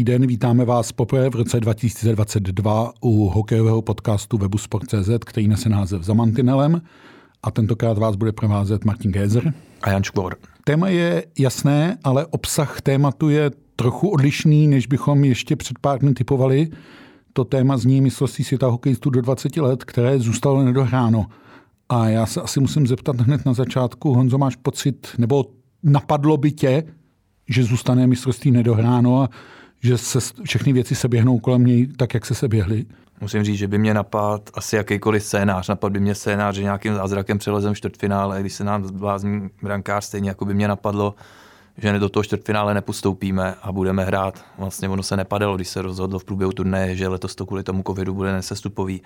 Dobrý den, vítáme vás poprvé v roce 2022 u hokejového podcastu webu Sport.cz, který nese název Za mantinelem a tentokrát vás bude provázet Martin Gézer. A Jan Škvor. Téma je jasné, ale obsah tématu je trochu odlišný, než bychom ještě před pár dny typovali. To téma zní mistrovství světa hokejistů do 20 let, které zůstalo nedohráno. A já se asi musím zeptat hned na začátku, Honzo, máš pocit, nebo napadlo by tě, že zůstane mistrovství nedohráno a že se všechny věci se běhnou kolem něj tak, jak se se běhly? Musím říct, že by mě napad asi jakýkoliv scénář. Napad by mě scénář, že nějakým zázrakem přelezem čtvrtfinále, když se nám zblázní brankář, stejně jako by mě napadlo, že do toho čtvrtfinále nepostoupíme a budeme hrát. Vlastně ono se nepadalo, když se rozhodlo v průběhu turné, že letos to kvůli tomu covidu bude nesestupový.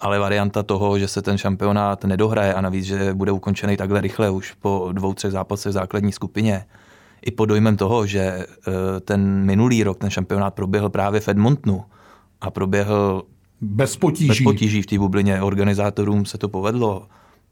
Ale varianta toho, že se ten šampionát nedohraje a navíc, že bude ukončený takhle rychle už po dvou, třech zápasech v základní skupině, i pod dojmem toho, že eh, ten minulý rok ten šampionát proběhl právě v Edmontonu a proběhl bez potíží, bez potíží v té bublině, organizátorům se to povedlo,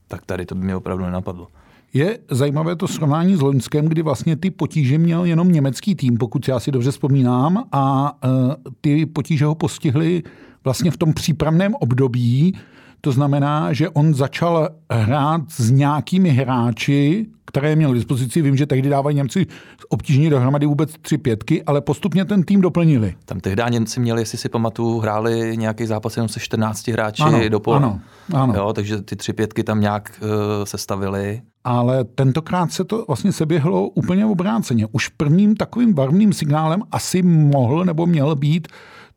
tak tady to by mě opravdu nenapadlo. Je zajímavé to srovnání s Loňskem, kdy vlastně ty potíže měl jenom německý tým, pokud já si dobře vzpomínám, a uh, ty potíže ho postihly vlastně v tom přípravném období, to znamená, že on začal hrát s nějakými hráči, které měl k dispozici. Vím, že tehdy dávají Němci obtížně dohromady vůbec tři pětky, ale postupně ten tým doplnili. Tam tehdy Němci měli, jestli si pamatuju, hráli nějaký zápas jenom se 14 hráči ano, do pola. Ano, ano. Jo, takže ty tři pětky tam nějak uh, sestavili. Ale tentokrát se to vlastně seběhlo úplně obráceně. Už prvním takovým varným signálem asi mohl nebo měl být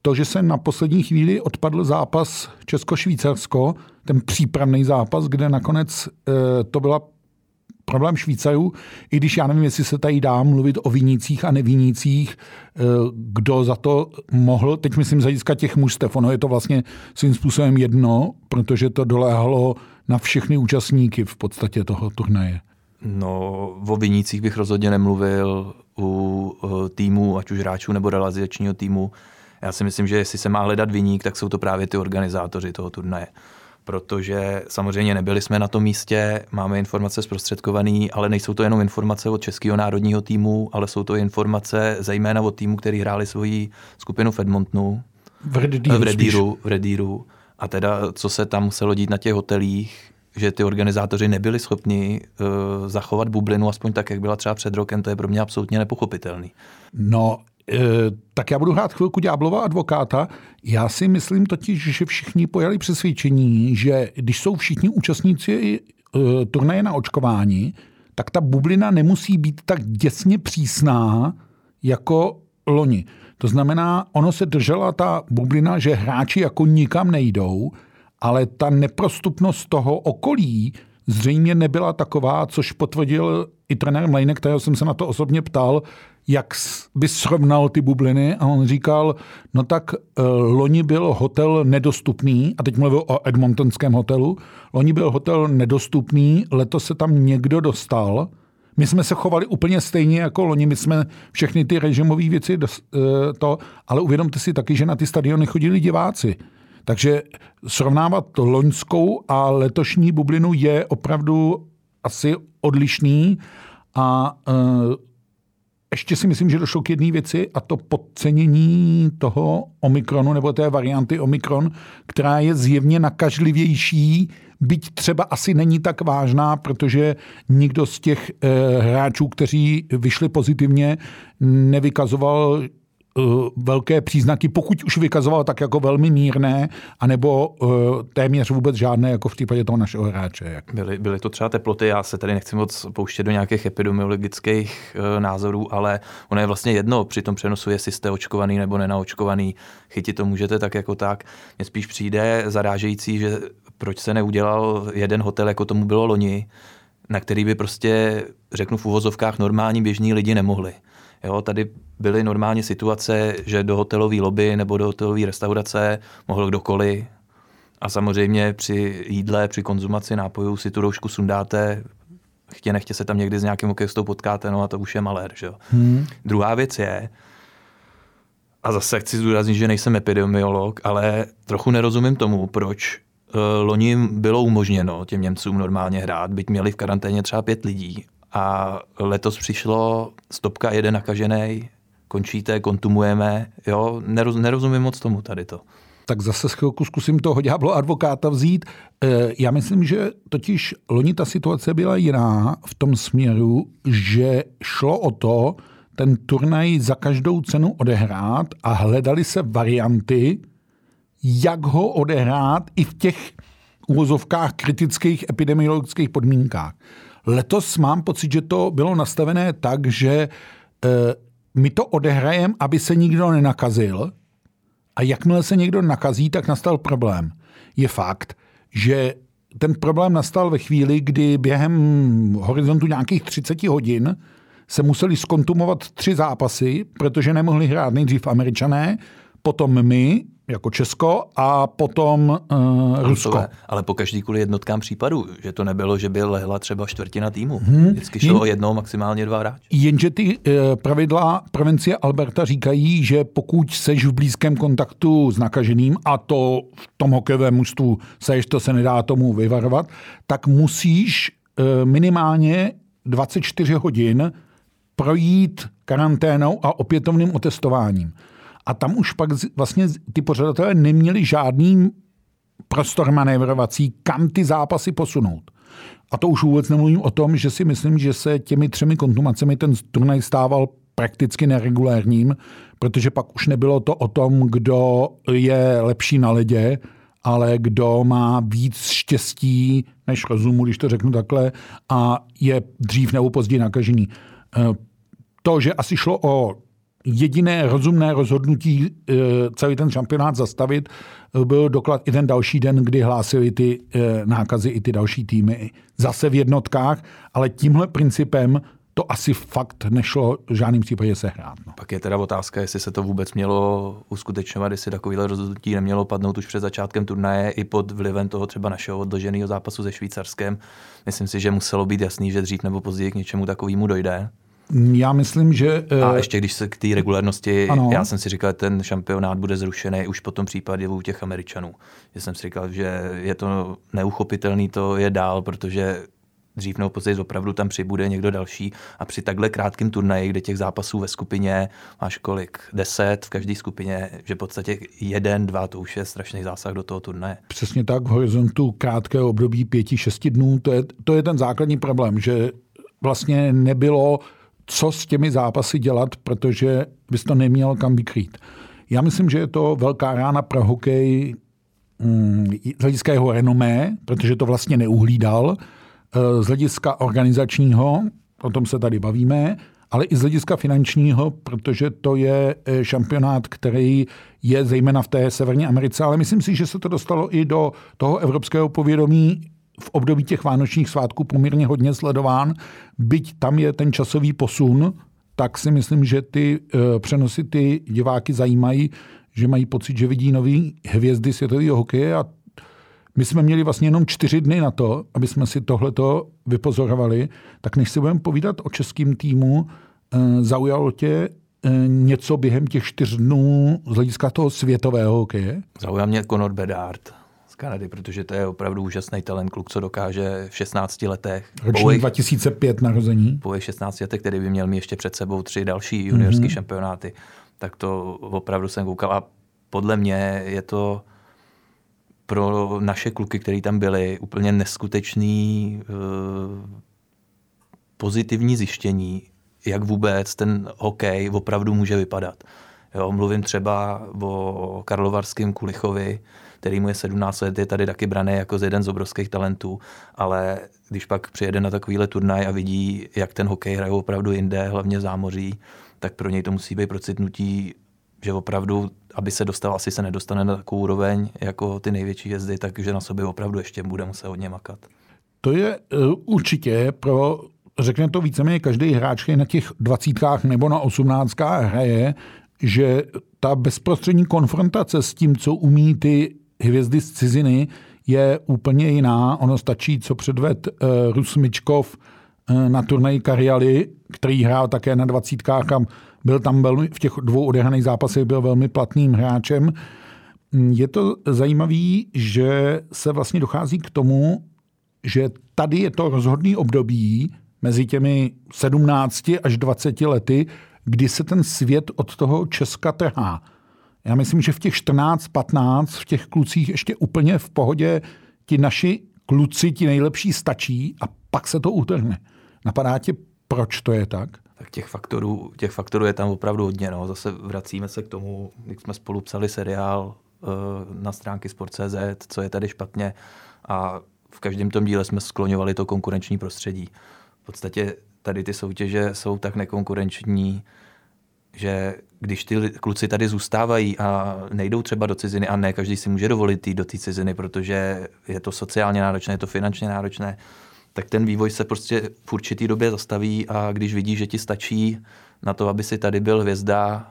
to, že se na poslední chvíli odpadl zápas Česko-Švýcarsko, ten přípravný zápas, kde nakonec e, to byla problém Švýcarů, i když já nevím, jestli se tady dá mluvit o vinících a nevinících, e, kdo za to mohl, teď myslím z hlediska těch mužstev, ono je to vlastně svým způsobem jedno, protože to doléhalo na všechny účastníky v podstatě toho turnaje. No, o vinících bych rozhodně nemluvil u týmu, ať už hráčů nebo realizačního týmu. Já si myslím, že jestli se má hledat viník, tak jsou to právě ty organizátoři toho turnaje. Protože samozřejmě nebyli jsme na tom místě, máme informace zprostředkované, ale nejsou to jenom informace od Českého národního týmu, ale jsou to informace zejména od týmu, který hráli svoji skupinu v Edmontonu. V Redíru. V Redíru, v Redíru. A teda, co se tam muselo dít na těch hotelích, že ty organizátoři nebyli schopni uh, zachovat bublinu, aspoň tak, jak byla třeba před rokem, to je pro mě absolutně nepochopitelný. No, tak já budu hrát chvilku ďáblova advokáta. Já si myslím totiž, že všichni pojali přesvědčení, že když jsou všichni účastníci eh, turnaje na očkování, tak ta bublina nemusí být tak děsně přísná jako loni. To znamená, ono se držela ta bublina, že hráči jako nikam nejdou, ale ta neprostupnost toho okolí zřejmě nebyla taková, což potvrdil i trenér Mlejnek, kterého jsem se na to osobně ptal, jak by srovnal ty bubliny a on říkal, no tak uh, loni byl hotel nedostupný, a teď mluvil o Edmontonském hotelu, loni byl hotel nedostupný, letos se tam někdo dostal, my jsme se chovali úplně stejně jako loni, my jsme všechny ty režimové věci uh, to, ale uvědomte si taky, že na ty stadiony chodili diváci. Takže srovnávat loňskou a letošní bublinu je opravdu asi odlišný a uh, ještě si myslím, že došlo k jedné věci a to podcenění toho Omikronu nebo té varianty Omikron, která je zjevně nakažlivější, byť třeba asi není tak vážná, protože nikdo z těch e, hráčů, kteří vyšli pozitivně, nevykazoval Eh, velké příznaky, pokud už vykazoval tak jako velmi mírné, anebo uh, téměř vůbec žádné, jako v případě toho našeho hráče. Byly, byly to třeba teploty, já se tady nechci moc pouštět do nějakých epidemiologických uh, názorů, ale ono je vlastně jedno při tom přenosu, jestli jste očkovaný nebo nenaočkovaný. Chytit to můžete tak jako tak. Mně spíš přijde zarážející, že proč se neudělal jeden hotel, jako tomu bylo loni, na který by prostě, řeknu v uvozovkách, normální běžní lidi nemohli. Jo, tady byly normálně situace, že do hotelové lobby nebo do hotelové restaurace mohl kdokoliv. A samozřejmě při jídle, při konzumaci nápojů si tu roušku sundáte, chtě nechtě se tam někdy s nějakým hokejistou potkáte, no a to už je malér. Že jo. Hmm. Druhá věc je, a zase chci zdůraznit, že nejsem epidemiolog, ale trochu nerozumím tomu, proč uh, loni bylo umožněno těm Němcům normálně hrát, byť měli v karanténě třeba pět lidí a letos přišlo stopka jeden nakažený, končíte, kontumujeme, jo, neroz, nerozumím moc tomu tady to. Tak zase chvilku zkusím toho ďáblo advokáta vzít. E, já myslím, že totiž loni ta situace byla jiná v tom směru, že šlo o to, ten turnaj za každou cenu odehrát a hledali se varianty, jak ho odehrát i v těch uvozovkách kritických epidemiologických podmínkách. Letos mám pocit, že to bylo nastavené tak, že e, my to odehrajeme, aby se nikdo nenakazil a jakmile se někdo nakazí, tak nastal problém. Je fakt, že ten problém nastal ve chvíli, kdy během horizontu nějakých 30 hodin se museli skontumovat tři zápasy, protože nemohli hrát nejdřív američané, potom my jako Česko a potom uh, Rusko. Ale po každý kvůli jednotkám případů, že to nebylo, že by lehla třeba čtvrtina týmu. Hmm. Vždycky šlo Jen, o jednou, maximálně dva hráče. Jenže ty uh, pravidla prevencie Alberta říkají, že pokud seš v blízkém kontaktu s nakaženým, a to v tom hokejovém mužstvu seš, to se nedá tomu vyvarovat, tak musíš uh, minimálně 24 hodin projít karanténou a opětovným otestováním. A tam už pak vlastně ty pořadatelé neměli žádný prostor manévrovací, kam ty zápasy posunout. A to už vůbec nemluvím o tom, že si myslím, že se těmi třemi kontumacemi ten turnaj stával prakticky neregulérním, protože pak už nebylo to o tom, kdo je lepší na ledě, ale kdo má víc štěstí než rozumu, když to řeknu takhle, a je dřív nebo později nakažený. Eh, to, že asi šlo o jediné rozumné rozhodnutí eh, celý ten šampionát zastavit, eh, byl doklad i ten další den, kdy hlásili ty nákazy i ty další týmy zase v jednotkách, ale tímhle principem to asi fakt nešlo v žádném případě sehrát. No. Pak je teda otázka, jestli se to vůbec mělo uskutečňovat, jestli takovýhle rozhodnutí nemělo padnout už před začátkem turnaje i pod vlivem toho třeba našeho odloženého zápasu se Švýcarskem. Myslím si, že muselo být jasný, že dřív nebo později k něčemu takovému dojde. Já myslím, že... A eh, ještě když se k té regulárnosti, ano. já jsem si říkal, že ten šampionát bude zrušený už po tom případě u těch Američanů. Že jsem si říkal, že je to neuchopitelný to je dál, protože dřív nebo později opravdu tam přibude někdo další a při takhle krátkém turnaji, kde těch zápasů ve skupině máš kolik? Deset v každé skupině, že v podstatě jeden, dva, to už je strašný zásah do toho turnaje. Přesně tak, v horizontu krátkého období pěti, šesti dnů, to je, to je ten základní problém, že vlastně nebylo co s těmi zápasy dělat, protože bys to neměl kam vykrýt. Já myslím, že je to velká rána pro hokej mm, z hlediska jeho renomé, protože to vlastně neuhlídal, eh, z hlediska organizačního, o tom se tady bavíme, ale i z hlediska finančního, protože to je eh, šampionát, který je zejména v té Severní Americe, ale myslím si, že se to dostalo i do toho evropského povědomí v období těch vánočních svátků poměrně hodně sledován. Byť tam je ten časový posun, tak si myslím, že ty uh, přenosy ty diváky zajímají, že mají pocit, že vidí nový hvězdy světového hokeje a my jsme měli vlastně jenom čtyři dny na to, aby jsme si tohleto vypozorovali. Tak než si budeme povídat o českém týmu, uh, zaujalo tě uh, něco během těch čtyř dnů z hlediska toho světového hokeje? Zaujal mě Conor Bedard Kanady, protože to je opravdu úžasný talent, kluk, co dokáže v 16 letech. Ročník 2005 narození. Po 16 letech, který by měl mít ještě před sebou tři další juniorské mm-hmm. šampionáty, tak to opravdu jsem koukal a podle mě je to pro naše kluky, který tam byli, úplně neskutečný uh, pozitivní zjištění, jak vůbec ten hokej opravdu může vypadat. Jo, mluvím třeba o Karlovarském Kulichovi, který mu je 17 let, je tady taky braný jako z jeden z obrovských talentů, ale když pak přijede na takovýhle turnaj a vidí, jak ten hokej hraje opravdu jinde, hlavně zámoří, tak pro něj to musí být procitnutí, že opravdu, aby se dostal, asi se nedostane na takovou úroveň jako ty největší hvězdy, takže na sobě opravdu ještě bude muset hodně makat. To je uh, určitě pro, řekne to víceméně každý hráč, který na těch dvacítkách nebo na osmnáctkách hraje, že ta bezprostřední konfrontace s tím, co umí ty hvězdy z ciziny, je úplně jiná. Ono stačí, co předved uh, Rusmičkov uh, na turnaji Karialy, který hrál také na dvacítkách a byl tam velmi, v těch dvou odehraných zápasech byl velmi platným hráčem. Je to zajímavé, že se vlastně dochází k tomu, že tady je to rozhodný období mezi těmi 17 až 20 lety, kdy se ten svět od toho Česka trhá. Já myslím, že v těch 14, 15, v těch klucích ještě úplně v pohodě ti naši kluci, ti nejlepší stačí a pak se to utrhne. Napadá tě, proč to je tak? Tak těch faktorů, těch faktorů je tam opravdu hodně. No. Zase vracíme se k tomu, když jsme spolu psali seriál uh, na stránky Sport.cz, co je tady špatně a v každém tom díle jsme skloňovali to konkurenční prostředí. V podstatě tady ty soutěže jsou tak nekonkurenční, že když ty kluci tady zůstávají a nejdou třeba do ciziny a ne každý si může dovolit jít do té ciziny, protože je to sociálně náročné, je to finančně náročné, tak ten vývoj se prostě v určitý době zastaví a když vidí, že ti stačí na to, aby si tady byl hvězda,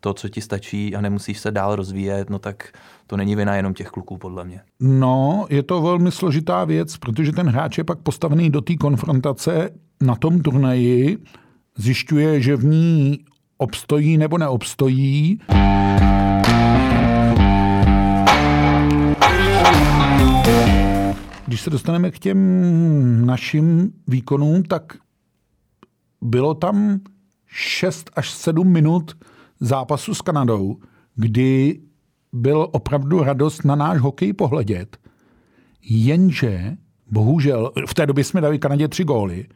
to, co ti stačí a nemusíš se dál rozvíjet, no tak to není vina jenom těch kluků, podle mě. No, je to velmi složitá věc, protože ten hráč je pak postavený do té konfrontace na tom turnaji, zjišťuje, že v ní obstojí nebo neobstojí. Když se dostaneme k těm našim výkonům, tak bylo tam 6 až 7 minut zápasu s Kanadou, kdy byl opravdu radost na náš hokej pohledět. Jenže, bohužel, v té době jsme dali Kanadě tři góly.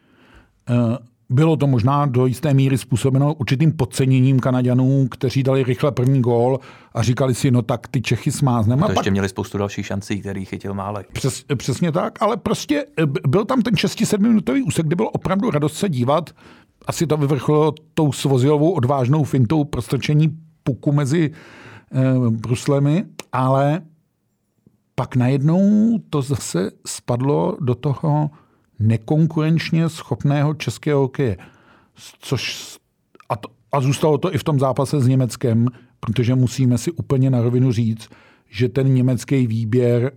Bylo to možná do jisté míry způsobeno určitým podceněním Kanaďanů, kteří dali rychle první gól a říkali si, no tak ty Čechy smázneme. To ještě pak... měli spoustu dalších šancí, který chytil Málek. Přes, přesně tak, ale prostě eh, byl tam ten 6-7 minutový úsek, kde bylo opravdu radost se dívat. Asi to vyvrcholilo tou svozilovou odvážnou fintou prostrčení puku mezi eh, bruslemi, ale pak najednou to zase spadlo do toho nekonkurenčně schopného českého hokeje. Což, a, to, a zůstalo to i v tom zápase s Německem, protože musíme si úplně na rovinu říct, že ten německý výběr,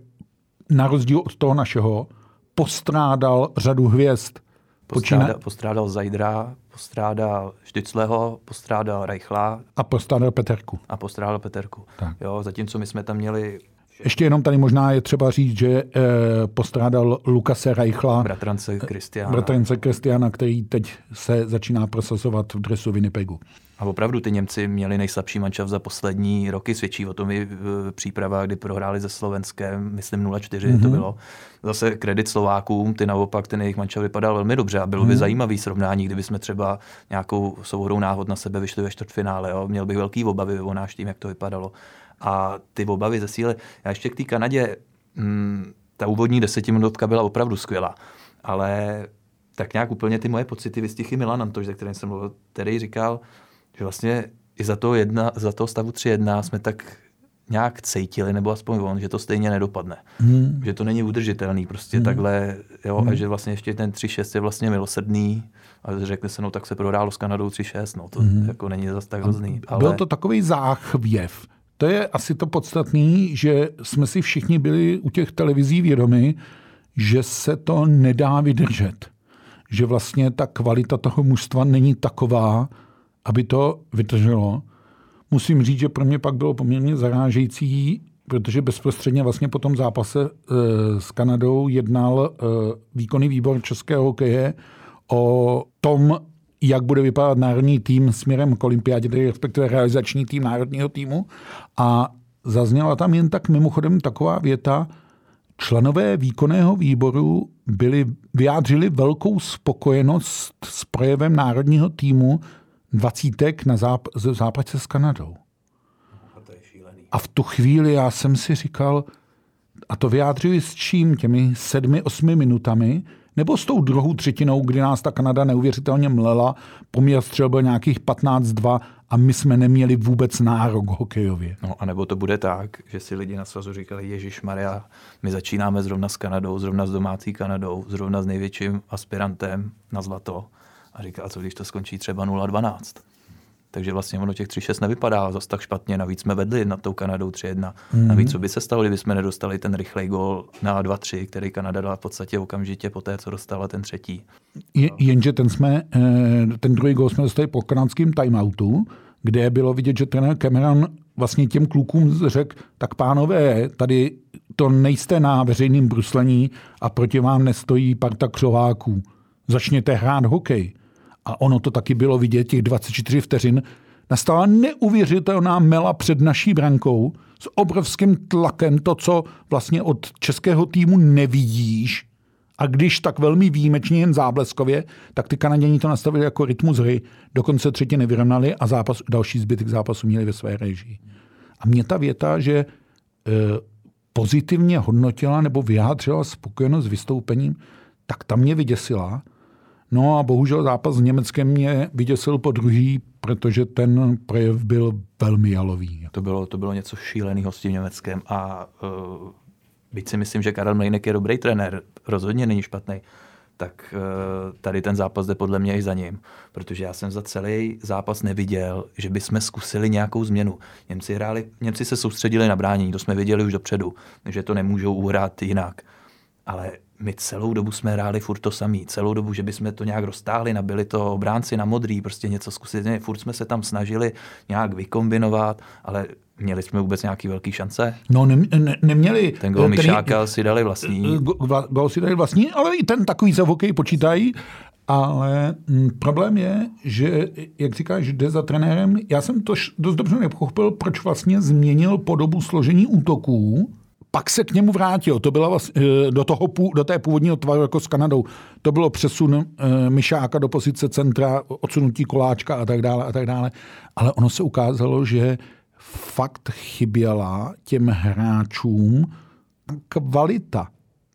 na rozdíl od toho našeho, postrádal řadu hvězd. Postrádal, postrádal Zajdra, postrádal Štycleho, postrádal Reichla. A postrádal Peterku. A postrádal Peterku. Tak. Jo, zatímco my jsme tam měli ještě jenom tady možná je třeba říct, že eh, postrádal Lukase Reichla. Bratrance Kristiana. Bratrance Kristiana, který teď se začíná prosazovat v dresu Winnipegu. A opravdu ty Němci měli nejslabší mančav za poslední roky, svědčí o tom i příprava, kdy prohráli ze Slovenskem, myslím 0-4 mm-hmm. to mhm. bylo. Zase kredit Slovákům, ty naopak, ten jejich mančav vypadal velmi dobře a bylo mm-hmm. by mhm. zajímavý srovnání, kdyby jsme třeba nějakou souhrou náhod na sebe vyšli ve čtvrtfinále. Jo? Měl bych velký obavy o náš tým, jak to vypadalo a ty obavy ze síly. Já ještě k té Kanadě, hm, ta úvodní desetiminutka byla opravdu skvělá, ale tak nějak úplně ty moje pocity vystichy Milan Antoš, ze kterým jsem mluvil, který říkal, že vlastně i za toho, jedna, za toho stavu 3-1 jsme tak nějak cítili, nebo aspoň on, že to stejně nedopadne. Hmm. Že to není udržitelný prostě hmm. takhle, jo, hmm. a že vlastně ještě ten 3-6 je vlastně milosrdný, a řekne se, no tak se prohrálo s Kanadou 3-6, no to hmm. jako není zase tak hrozný. Ale... Byl to takový záchvěv, to je asi to podstatné, že jsme si všichni byli u těch televizí vědomi, že se to nedá vydržet. Že vlastně ta kvalita toho mužstva není taková, aby to vydrželo. Musím říct, že pro mě pak bylo poměrně zarážející, protože bezprostředně vlastně po tom zápase e, s Kanadou jednal e, výkonný výbor českého hokeje o tom, jak bude vypadat národní tým směrem k olympiádě, tedy respektive realizační tým národního týmu. A zazněla tam jen tak mimochodem taková věta, členové výkonného výboru byli, vyjádřili velkou spokojenost s projevem národního týmu dvacítek na záp- západce s Kanadou. A v tu chvíli já jsem si říkal, a to vyjádřili s čím? Těmi sedmi, osmi minutami, nebo s tou druhou třetinou, kdy nás ta Kanada neuvěřitelně mlela, poměr střel byl nějakých 15-2 a my jsme neměli vůbec nárok hokejově. No a nebo to bude tak, že si lidi na svazu říkali, Ježíš Maria, my začínáme zrovna s Kanadou, zrovna s domácí Kanadou, zrovna s největším aspirantem na zlato. A říká, a co když to skončí třeba 0-12? Takže vlastně ono těch 3-6 nevypadá zase tak špatně. Navíc jsme vedli nad tou Kanadou 3-1. Mm. Navíc co by se stalo, kdyby jsme nedostali ten rychlej gol na 2-3, který Kanada dala v podstatě okamžitě po té, co dostala ten třetí. Je, jenže ten, jsme, eh, ten druhý gol jsme dostali po kanadském timeoutu, kde bylo vidět, že trenér Cameron vlastně těm klukům řekl, tak pánové, tady to nejste na veřejným bruslení a proti vám nestojí parta křováků. Začněte hrát hokej a ono to taky bylo vidět, těch 24 vteřin, nastala neuvěřitelná mela před naší brankou s obrovským tlakem, to, co vlastně od českého týmu nevidíš, a když tak velmi výjimečně jen zábleskově, tak ty Kanaděni to nastavili jako rytmus hry, dokonce třetí nevyrovnali a zápas, další zbytek zápasu měli ve své režii. A mě ta věta, že e, pozitivně hodnotila nebo vyjádřila spokojenost s vystoupením, tak tam mě vyděsila, No a bohužel zápas s Německem mě vyděsil po druhý, protože ten projev byl velmi jalový. To bylo, to bylo něco šíleného s tím Německem a uh, byť si myslím, že Karel Mlejnek je dobrý trenér, rozhodně není špatný, tak uh, tady ten zápas jde podle mě i za ním, protože já jsem za celý zápas neviděl, že bychom zkusili nějakou změnu. Němci, hráli, Němci se soustředili na bránění, to jsme viděli už dopředu, že to nemůžou uhrát jinak. Ale my celou dobu jsme hráli furt to samý. Celou dobu, že bychom to nějak roztáhli, nabili to obránci na modrý, prostě něco zkusit. Furt jsme se tam snažili nějak vykombinovat, ale měli jsme vůbec nějaký velký šance? No ne, ne, neměli. Ten gol Mišáka si dali vlastní. Gol si dali vlastní, ale i ten takový za hokej počítají. Ale m, problém je, že, jak říkáš, jde za trenérem. Já jsem to dost dobře nepochopil, proč vlastně změnil podobu složení útoků pak se k němu vrátil. To bylo vlastně, do, toho, do té původního tvaru jako s Kanadou. To bylo přesun e, Myšáka do pozice centra, odsunutí koláčka a tak dále a tak dále. Ale ono se ukázalo, že fakt chyběla těm hráčům kvalita.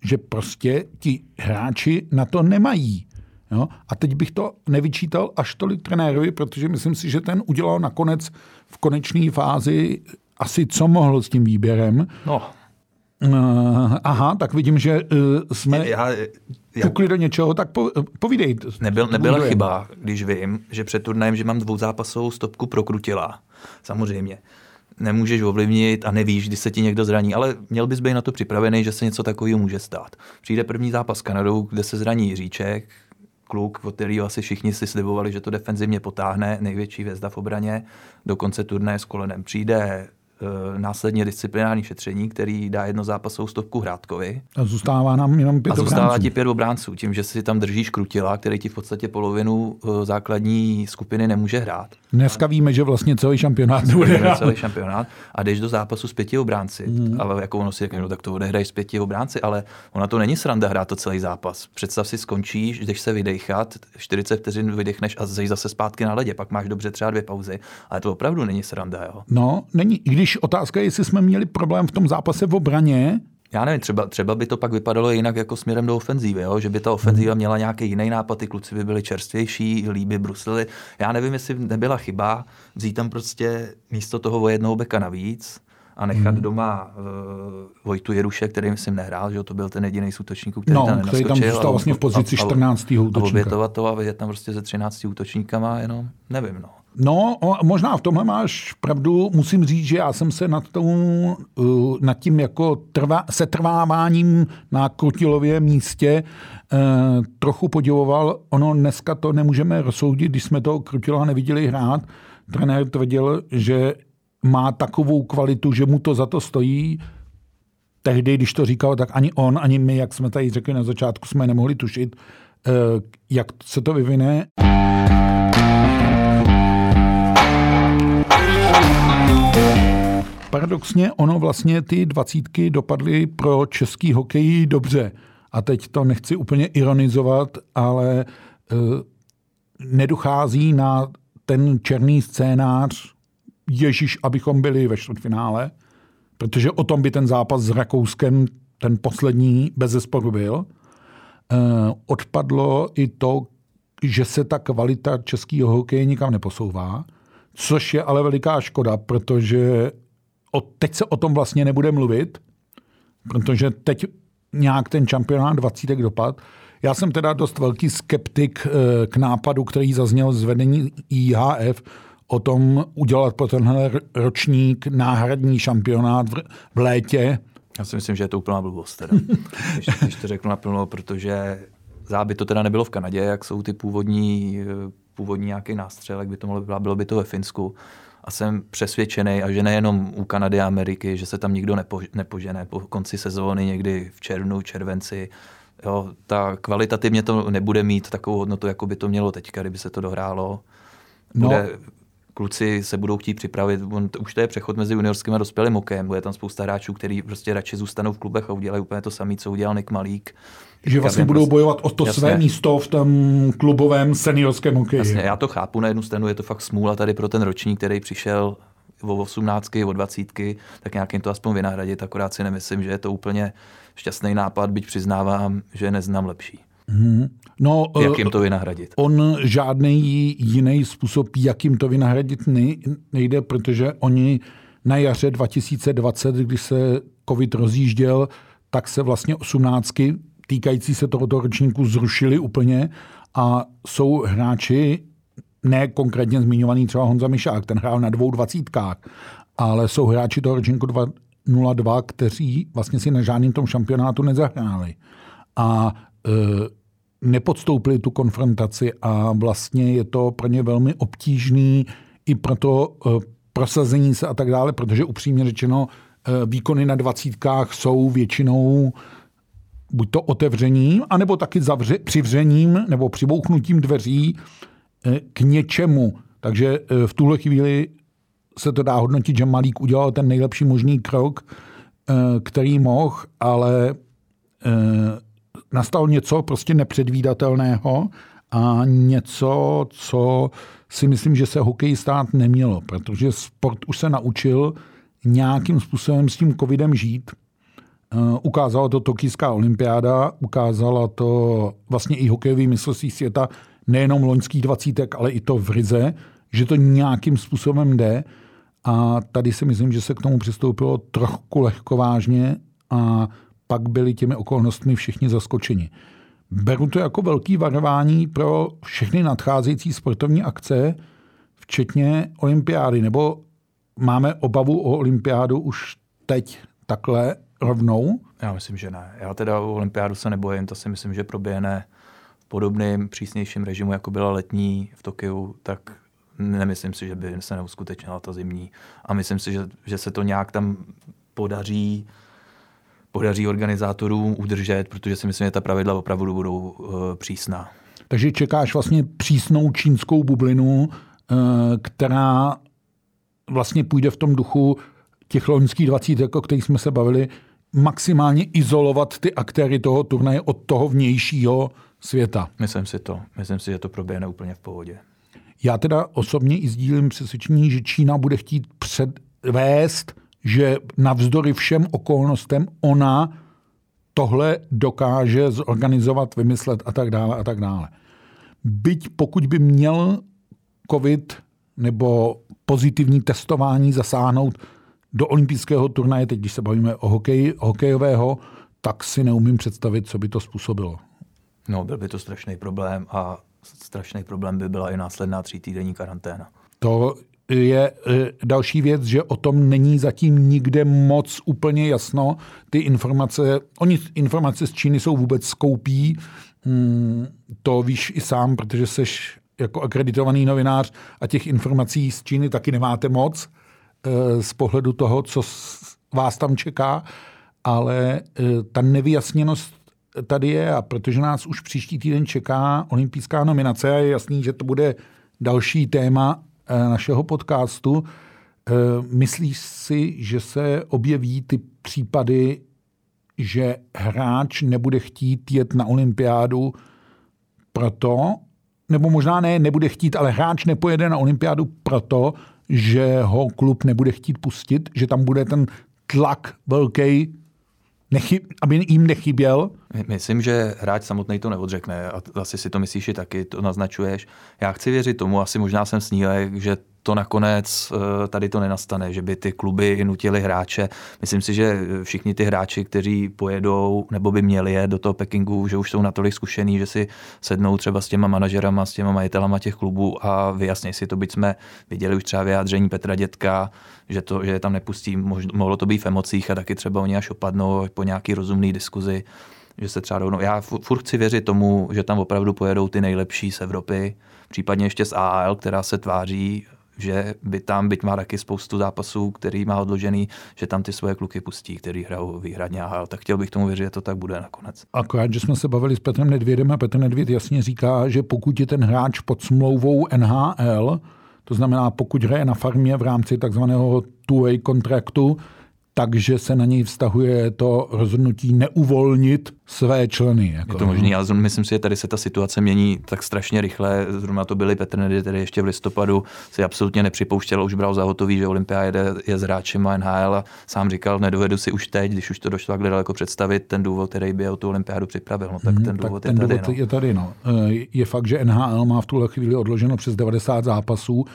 Že prostě ti hráči na to nemají. Jo? A teď bych to nevyčítal až tolik trenérovi, protože myslím si, že ten udělal nakonec v konečné fázi asi co mohl s tím výběrem. No. Uh, aha, tak vidím, že uh, jsme já, já, do něčeho, tak po, povídej. Nebyl, nebyla chyba, když vím, že před turnajem, že mám dvouzápasovou stopku prokrutila. Samozřejmě. Nemůžeš ovlivnit a nevíš, kdy se ti někdo zraní, ale měl bys být na to připravený, že se něco takového může stát. Přijde první zápas s Kanadou, kde se zraní Říček, kluk, od kterého asi všichni si slibovali, že to defenzivně potáhne, největší hvězda v obraně, do konce turnaje s kolenem přijde Eh, následně disciplinární šetření, který dá jednozápasovou stovku Hrádkovi. A zůstává nám jenom pět A zůstává obránců. ti pět obránců, tím, že si tam držíš Krutila, který ti v podstatě polovinu eh, základní skupiny nemůže hrát. Dneska víme, že vlastně celý šampionát bude hrát. Celý šampionát a jdeš do zápasu s pěti obránci. Hmm. Ale jako ono si řekne, no tak to odehraj s pěti obránci, ale ona to není sranda hrát to celý zápas. Představ si, skončíš, jdeš se vydechat, 40 vteřin vydechneš a zej zase zpátky na ledě, pak máš dobře třeba dvě pauzy, ale to opravdu není sranda. Jo? No, není, i když když otázka je, jestli jsme měli problém v tom zápase v obraně, já nevím, třeba, třeba by to pak vypadalo jinak jako směrem do ofenzívy, jo? že by ta ofenzíva měla nějaký jiný nápad, ty kluci by byli čerstvější, líby brusily. Já nevím, jestli nebyla chyba vzít tam prostě místo toho o jednoho beka navíc a nechat hmm. doma uh, Vojtu Jeruše, který myslím nehrál, že to byl ten jediný z útočníků, který no, tam který tam zůstal vlastně v pozici 14. útočníka. A obětovat to a vidět tam prostě ze 13 útočníkama, jenom nevím. No. No, možná v tomhle máš pravdu. Musím říct, že já jsem se nad, tou, uh, nad tím jako trvá, setrváváním na Krutilově místě uh, trochu podivoval. Ono dneska to nemůžeme rozsoudit, když jsme to Krutila neviděli hrát. Trenér tvrdil, že má takovou kvalitu, že mu to za to stojí. Tehdy, když to říkal, tak ani on, ani my, jak jsme tady řekli na začátku, jsme nemohli tušit, uh, jak se to vyvine. Paradoxně ono vlastně ty dvacítky dopadly pro český hokej dobře. A teď to nechci úplně ironizovat, ale uh, nedochází na ten černý scénář Ježíš, abychom byli ve čtvrtfinále, protože o tom by ten zápas s Rakouskem, ten poslední, bez zesporu byl. Uh, odpadlo i to, že se ta kvalita českého hokeje nikam neposouvá což je ale veliká škoda, protože o, teď se o tom vlastně nebude mluvit, protože teď nějak ten šampionát 20 dopad. Já jsem teda dost velký skeptik eh, k nápadu, který zazněl z vedení IHF o tom udělat pro tenhle ročník náhradní šampionát v létě. Já si myslím, že je to úplná blbost. Teda. když, když to řeknu naplno, protože záby to teda nebylo v Kanadě, jak jsou ty původní, eh, původní nějaký nástřel, jak by to mohlo bylo by to ve Finsku. A jsem přesvědčený, a že nejenom u Kanady a Ameriky, že se tam nikdo nepo, nepožene po konci sezóny někdy v červnu, červenci. Jo, ta kvalitativně to nebude mít takovou hodnotu, jako by to mělo teďka, kdyby se to dohrálo. No. Bude, no kluci se budou chtít připravit, on, už to je přechod mezi juniorským a dospělým hokejem, bude tam spousta hráčů, kteří prostě radši zůstanou v klubech a udělají úplně to samé, co udělal Nick Malík. Že vlastně budou prostě, bojovat o to jasně. své místo v tom klubovém seniorském hokeji. Jasně, já to chápu, na jednu stranu je to fakt smůla tady pro ten ročník, který přišel o 18, o 20, tak nějakým to aspoň vynahradit, akorát si nemyslím, že je to úplně šťastný nápad, byť přiznávám, že neznám lepší. Hmm. No, jak jim to vynahradit? On žádný jiný způsob, jak jim to vynahradit nejde, protože oni na jaře 2020, když se covid rozjížděl, tak se vlastně osmnáctky týkající se tohoto ročníku zrušili úplně a jsou hráči, ne konkrétně zmiňovaný třeba Honza Mišák, ten hrál na dvou dvacítkách, ale jsou hráči toho ročníku 2.02, kteří vlastně si na žádným tom šampionátu nezahráli. A e, nepodstoupili tu konfrontaci a vlastně je to pro ně velmi obtížný i pro to e, prosazení se a tak dále, protože upřímně řečeno e, výkony na dvacítkách jsou většinou buď to otevřením, anebo taky zavře, přivřením nebo přibouchnutím dveří k něčemu. Takže v tuhle chvíli se to dá hodnotit, že Malík udělal ten nejlepší možný krok, který mohl, ale nastal něco prostě nepředvídatelného a něco, co si myslím, že se hokej stát nemělo, protože sport už se naučil nějakým způsobem s tím covidem žít. Uh, ukázala to Tokijská olympiáda, ukázala to vlastně i hokejový mistrovství světa, nejenom loňských dvacítek, ale i to v Rize, že to nějakým způsobem jde. A tady si myslím, že se k tomu přistoupilo trochu lehkovážně a pak byli těmi okolnostmi všichni zaskočeni. Beru to jako velký varování pro všechny nadcházející sportovní akce, včetně olympiády, nebo máme obavu o olympiádu už teď takhle rovnou? Já myslím, že ne. Já teda o olympiádu se nebojím, to si myslím, že proběhne v podobném přísnějším režimu, jako byla letní v Tokiu, tak nemyslím si, že by se neuskutečnila ta zimní. A myslím si, že, že se to nějak tam podaří podaří organizátorům udržet, protože si myslím, že ta pravidla opravdu budou uh, přísná. Takže čekáš vlastně přísnou čínskou bublinu, uh, která vlastně půjde v tom duchu těch loňských 20, o kterých jsme se bavili, maximálně izolovat ty aktéry toho turnaje od toho vnějšího světa. Myslím si to. Myslím si, že to proběhne úplně v pohodě. Já teda osobně i sdílím přesvědčení, že Čína bude chtít předvést že navzdory všem okolnostem ona tohle dokáže zorganizovat, vymyslet a tak dále a tak dále. Byť pokud by měl COVID nebo pozitivní testování zasáhnout do olympijského turnaje, teď když se bavíme o hokeji, hokejového, tak si neumím představit, co by to způsobilo. No, byl by to strašný problém a strašný problém by byla i následná týdenní karanténa. To je e, další věc, že o tom není zatím nikde moc úplně jasno. Ty informace, oni informace z Číny jsou vůbec skoupí, hmm, to víš i sám, protože jsi jako akreditovaný novinář a těch informací z Číny taky nemáte moc z pohledu toho, co vás tam čeká, ale e, ta nevyjasněnost tady je a protože nás už příští týden čeká olympijská nominace a je jasný, že to bude další téma Eh, našeho podcastu. Eh, myslíš si, že se objeví ty případy, že hráč nebude chtít jet na olympiádu proto, nebo možná ne, nebude chtít, ale hráč nepojede na olympiádu proto, že ho klub nebude chtít pustit, že tam bude ten tlak velký aby jim nechyběl? Myslím, že hráč samotný to neodřekne a asi si to myslíš i taky, to naznačuješ. Já chci věřit tomu, asi možná jsem snílek, že to nakonec eh, tady to nenastane, že by ty kluby nutili hráče. Myslím si, že všichni ty hráči, kteří pojedou nebo by měli je do toho Pekingu, že už jsou natolik zkušení, že si sednou třeba s těma manažerama, s těma majitelama těch klubů a vyjasní si to, byť jsme viděli už třeba vyjádření Petra Dětka, že, to, že je tam nepustí, mohlo to být v emocích a taky třeba oni až opadnou po nějaký rozumný diskuzi že se třeba rovnou, já furt chci věřit tomu, že tam opravdu pojedou ty nejlepší z Evropy, případně ještě z AAL, která se tváří, že by tam, byť má taky spoustu zápasů, který má odložený, že tam ty svoje kluky pustí, který hrajou výhradně AHL. Tak chtěl bych tomu věřit, že to tak bude nakonec. Akorát, že jsme se bavili s Petrem Nedvědem a Petr Nedvěd jasně říká, že pokud je ten hráč pod smlouvou NHL, to znamená, pokud hraje na farmě v rámci takzvaného two-way kontraktu, takže se na něj vztahuje to rozhodnutí neuvolnit své členy. Jako. Je to možný, ale myslím si, že tady se ta situace mění tak strašně rychle. Zrovna to byly Petr Nedy, který ještě v listopadu si absolutně nepřipouštěl, už bral za hotový, že Olympia jede, je s hráčem a NHL a sám říkal, nedovedu si už teď, když už to došlo takhle daleko představit, ten důvod, který by o tu olympiádu připravil. No, tak hmm, ten důvod, tak ten je, tady, důvod no. je tady. No. Je fakt, že NHL má v tuhle chvíli odloženo přes 90 zápasů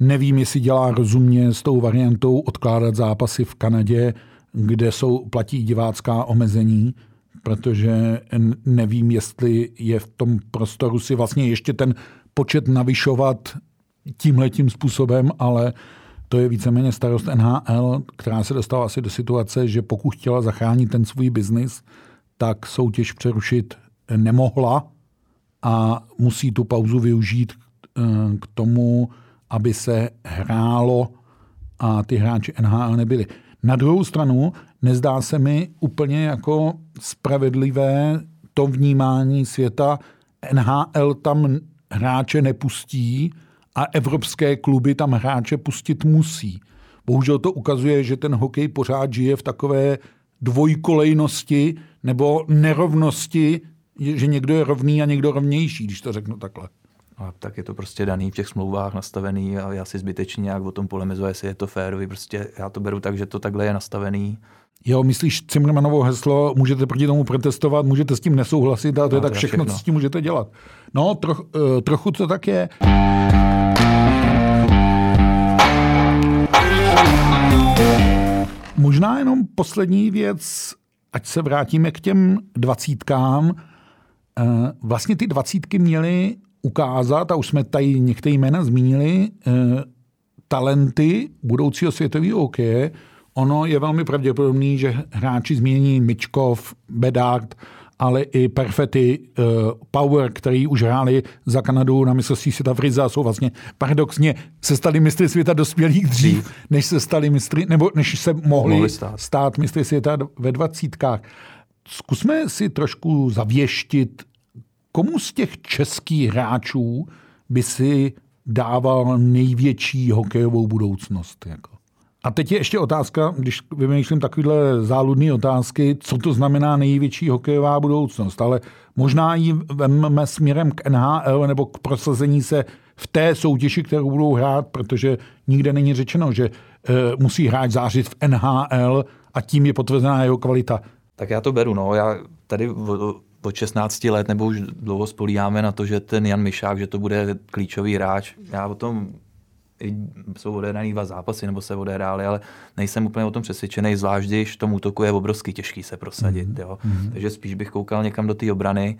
Nevím, jestli dělá rozumně s tou variantou odkládat zápasy v Kanadě, kde jsou platí divácká omezení, protože nevím, jestli je v tom prostoru si vlastně ještě ten počet navyšovat tímhletím způsobem, ale to je víceméně starost NHL, která se dostala asi do situace, že pokud chtěla zachránit ten svůj biznis, tak soutěž přerušit nemohla a musí tu pauzu využít eh, k tomu, aby se hrálo a ty hráči NHL nebyli. Na druhou stranu nezdá se mi úplně jako spravedlivé to vnímání světa. NHL tam hráče nepustí a evropské kluby tam hráče pustit musí. Bohužel to ukazuje, že ten hokej pořád žije v takové dvojkolejnosti nebo nerovnosti, že někdo je rovný a někdo rovnější, když to řeknu takhle. A tak je to prostě daný v těch smlouvách nastavený a já si zbytečně nějak o tom polemizuje, jestli je to férový. Prostě já to beru tak, že to takhle je nastavený. Jo, myslíš Cimrmanovo heslo, můžete proti tomu protestovat, můžete s tím nesouhlasit a to no, je tak všechno, všechno, co s tím můžete dělat. No, troch, uh, trochu to tak je. Možná jenom poslední věc, ať se vrátíme k těm dvacítkám. Eh, vlastně ty dvacítky měly ukázat, a už jsme tady některé jména zmínili, eh, talenty budoucího světového hokeje. Ono je velmi pravděpodobný, že hráči změní Mičkov, Bedard, ale i Perfety, uh, Power, který už hráli za Kanadu na mistrovství světa v Rize jsou vlastně paradoxně se stali mistry světa dospělých dřív, než se stali mistry, nebo než se mohli, mohli stát. stát mistry světa ve dvacítkách. Zkusme si trošku zavěštit komu z těch českých hráčů by si dával největší hokejovou budoucnost? Jako? A teď je ještě otázka, když vymýšlím takovéhle záludné otázky, co to znamená největší hokejová budoucnost, ale možná ji vezmeme směrem k NHL nebo k prosazení se v té soutěži, kterou budou hrát, protože nikde není řečeno, že e, musí hráč zářit v NHL a tím je potvrzená jeho kvalita. Tak já to beru, no. Já tady od 16 let nebo už dlouho spolíháme na to, že ten Jan Mišák, že to bude klíčový hráč. Já o tom jsou odehraný dva zápasy, nebo se odehrály, ale nejsem úplně o tom přesvědčený, zvlášť když v tom útoku je obrovský těžký se prosadit. Mm-hmm. Jo. Mm-hmm. Takže spíš bych koukal někam do té obrany.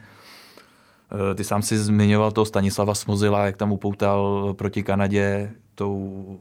Eh, ty sám si zmiňoval toho Stanislava Smozila, jak tam upoutal proti Kanadě tou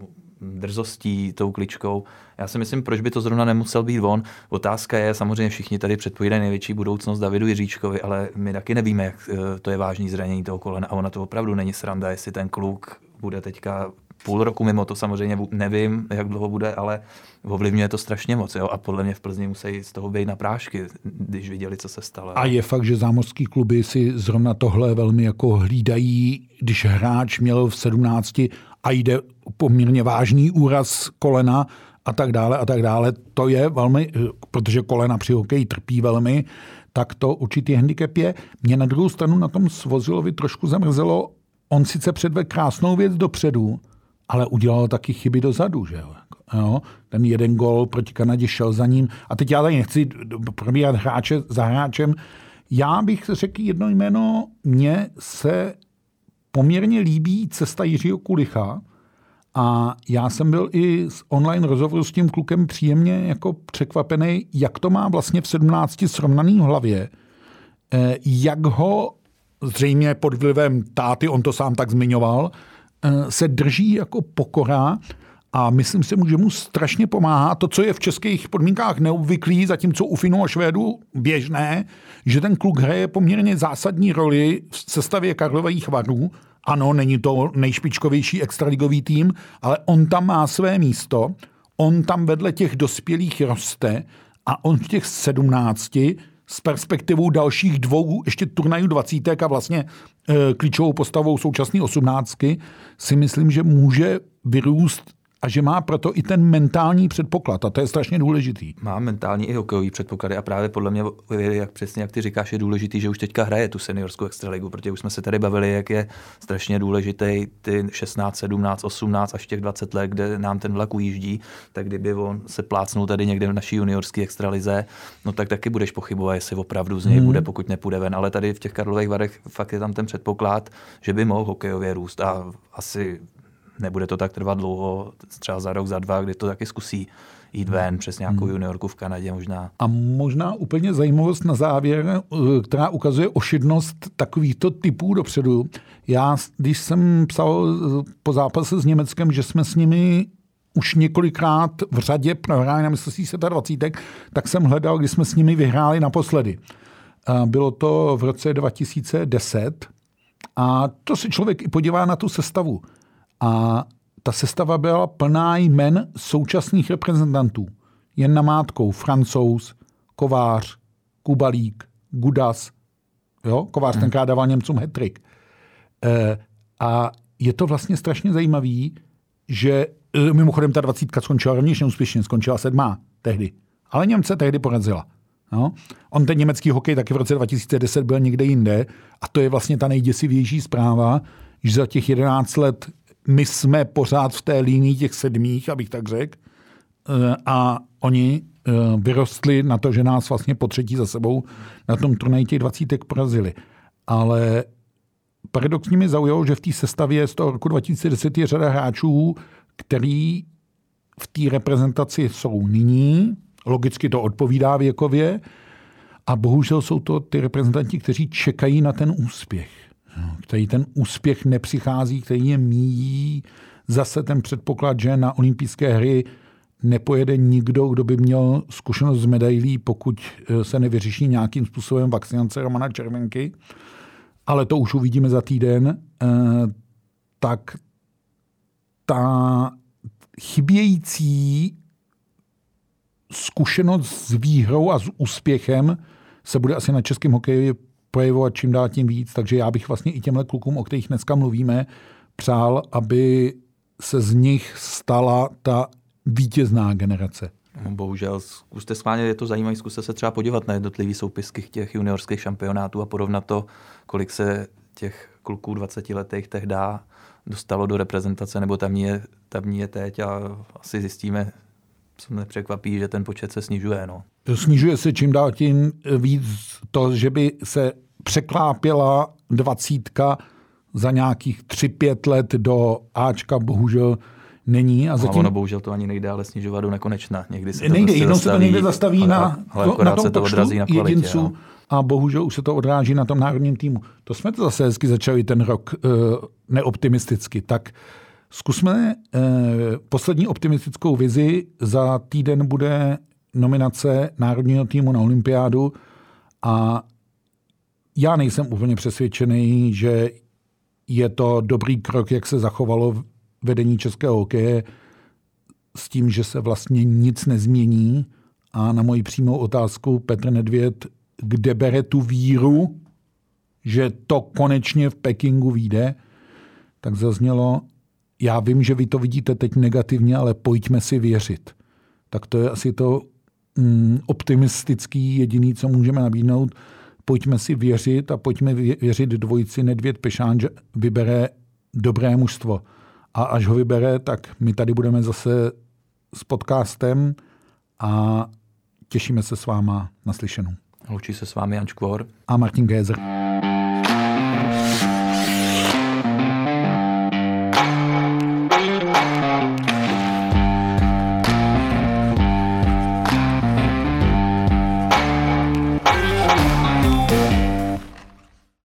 drzostí, tou kličkou. Já si myslím, proč by to zrovna nemusel být on. Otázka je, samozřejmě všichni tady předpovídají největší budoucnost Davidu Jiříčkovi, ale my taky nevíme, jak eh, to je vážný zranění toho kolena. A ona to opravdu není sranda, jestli ten kluk bude teďka půl roku mimo, to samozřejmě nevím, jak dlouho bude, ale ovlivňuje to strašně moc. Jo? A podle mě v Plzni musí z toho být na prášky, když viděli, co se stalo. A je fakt, že zámořský kluby si zrovna tohle velmi jako hlídají, když hráč měl v 17 a jde poměrně vážný úraz kolena a tak dále a tak dále. To je velmi, protože kolena při hokeji trpí velmi, tak to určitý handicap je. Mě na druhou stranu na tom Svozilovi trošku zamrzelo, on sice předvedl krásnou věc dopředu, ale udělal taky chyby dozadu, že jo. jo? Ten jeden gol proti Kanadě šel za ním. A teď já tady nechci probíhat hráče za hráčem. Já bych řekl jedno jméno, mně se poměrně líbí cesta Jiřího Kulicha A já jsem byl i z online rozhovoru s tím klukem příjemně jako překvapený, jak to má vlastně v 17 srovnaný hlavě, eh, jak ho zřejmě pod vlivem táty, on to sám tak zmiňoval, eh, se drží jako pokora a myslím si, že mu strašně pomáhá to, co je v českých podmínkách neobvyklý, zatímco u Finů a Švédů běžné, že ten kluk hraje poměrně zásadní roli v sestavě Karlových varů. Ano, není to nejšpičkovější extraligový tým, ale on tam má své místo, on tam vedle těch dospělých roste a on v těch sedmnácti s perspektivou dalších dvou ještě turnajů dvacítek a vlastně e, klíčovou postavou současné osmnáctky si myslím, že může vyrůst a že má proto i ten mentální předpoklad a to je strašně důležitý. Má mentální i hokejový předpoklady a právě podle mě, jak přesně jak ty říkáš, je důležitý, že už teďka hraje tu seniorskou extraligu, protože už jsme se tady bavili, jak je strašně důležitý ty 16, 17, 18 až těch 20 let, kde nám ten vlak ujíždí, tak kdyby on se plácnul tady někde v naší juniorské extralize, no tak taky budeš pochybovat, jestli opravdu z něj hmm. bude, pokud nepůjde ven. Ale tady v těch Karlových Varech fakt je tam ten předpoklad, že by mohl hokejově růst a asi nebude to tak trvat dlouho, třeba za rok, za dva, kdy to taky zkusí jít ven přes nějakou hmm. juniorku v Kanadě možná. A možná úplně zajímavost na závěr, eh, která ukazuje ošidnost takovýchto typů dopředu. Já, když jsem psal eh, po zápase s Německem, že jsme s nimi už několikrát v řadě prohráli na mistrovství světa 20, tak jsem hledal, kdy jsme s nimi vyhráli naposledy. Bylo to v roce 2010 a to se člověk i podívá na tu sestavu. A ta sestava byla plná jmen současných reprezentantů. Jen namátkou Francouz, Kovář, Kubalík, Gudas. Jo? Kovář hmm. tenkrát dával Němcům hetrik. E, a je to vlastně strašně zajímavý, že e, mimochodem ta dvacítka skončila rovněž neúspěšně, skončila sedmá tehdy. Ale Němce tehdy porazila. No. On ten německý hokej taky v roce 2010 byl někde jinde a to je vlastně ta nejděsivější zpráva, že za těch 11 let my jsme pořád v té línii těch sedmých, abych tak řekl, eh, a oni eh, vyrostli na to, že nás vlastně po třetí za sebou na tom turnaji těch dvacítek porazili. Ale paradoxně mi zaujalo, že v té sestavě z toho roku 2010 je řada hráčů, který v té reprezentaci jsou nyní, logicky to odpovídá věkově, a bohužel jsou to ty reprezentanti, kteří čekají na ten úspěch který ten úspěch nepřichází, který je míjí. Zase ten předpoklad, že na olympijské hry nepojede nikdo, kdo by měl zkušenost z medailí, pokud eh, se nevyřeší nějakým způsobem vakcinace Romana Červenky. Ale to už uvidíme za týden. Eh, tak ta chybějící zkušenost s výhrou a s úspěchem se bude asi na českém hokeji projevovat čím dál tím víc, takže já bych vlastně i těmhle klukům, o kterých dneska mluvíme, přál, aby se z nich stala ta vítězná generace. No, bohužel, zkuste schválně, je to zajímavé, zkuste se třeba podívat na jednotlivý soupisky těch juniorských šampionátů a porovnat to, kolik se těch kluků 20 letých tehdy dostalo do reprezentace, nebo tam je, tam je teď a asi zjistíme, co mě překvapí, že ten počet se snižuje. No. Snižuje se čím dál tím víc to, že by se překlápěla dvacítka za nějakých tři, pět let do Ačka, bohužel není. A zatím... ono bohužel to ani nejde ale snižovat do nekonečna. Někdy se to nejde, prostě jednou se to někde zastaví na, ale na tom se to odrazí na kvalitě, jedinců no. a bohužel už se to odráží na tom národním týmu. To jsme to zase hezky začali ten rok uh, neoptimisticky. Tak zkusme uh, poslední optimistickou vizi. Za týden bude nominace národního týmu na olympiádu a já nejsem úplně přesvědčený, že je to dobrý krok, jak se zachovalo vedení českého hokeje s tím, že se vlastně nic nezmění. A na moji přímou otázku Petr Nedvěd, kde bere tu víru, že to konečně v Pekingu vyjde, tak zaznělo, já vím, že vy to vidíte teď negativně, ale pojďme si věřit. Tak to je asi to mm, optimistický jediný, co můžeme nabídnout pojďme si věřit a pojďme věřit dvojici Nedvěd Pešán, že vybere dobré mužstvo. A až ho vybere, tak my tady budeme zase s podcastem a těšíme se s váma naslyšenou. Loučí se s vámi Jan Škvor a Martin Gézer.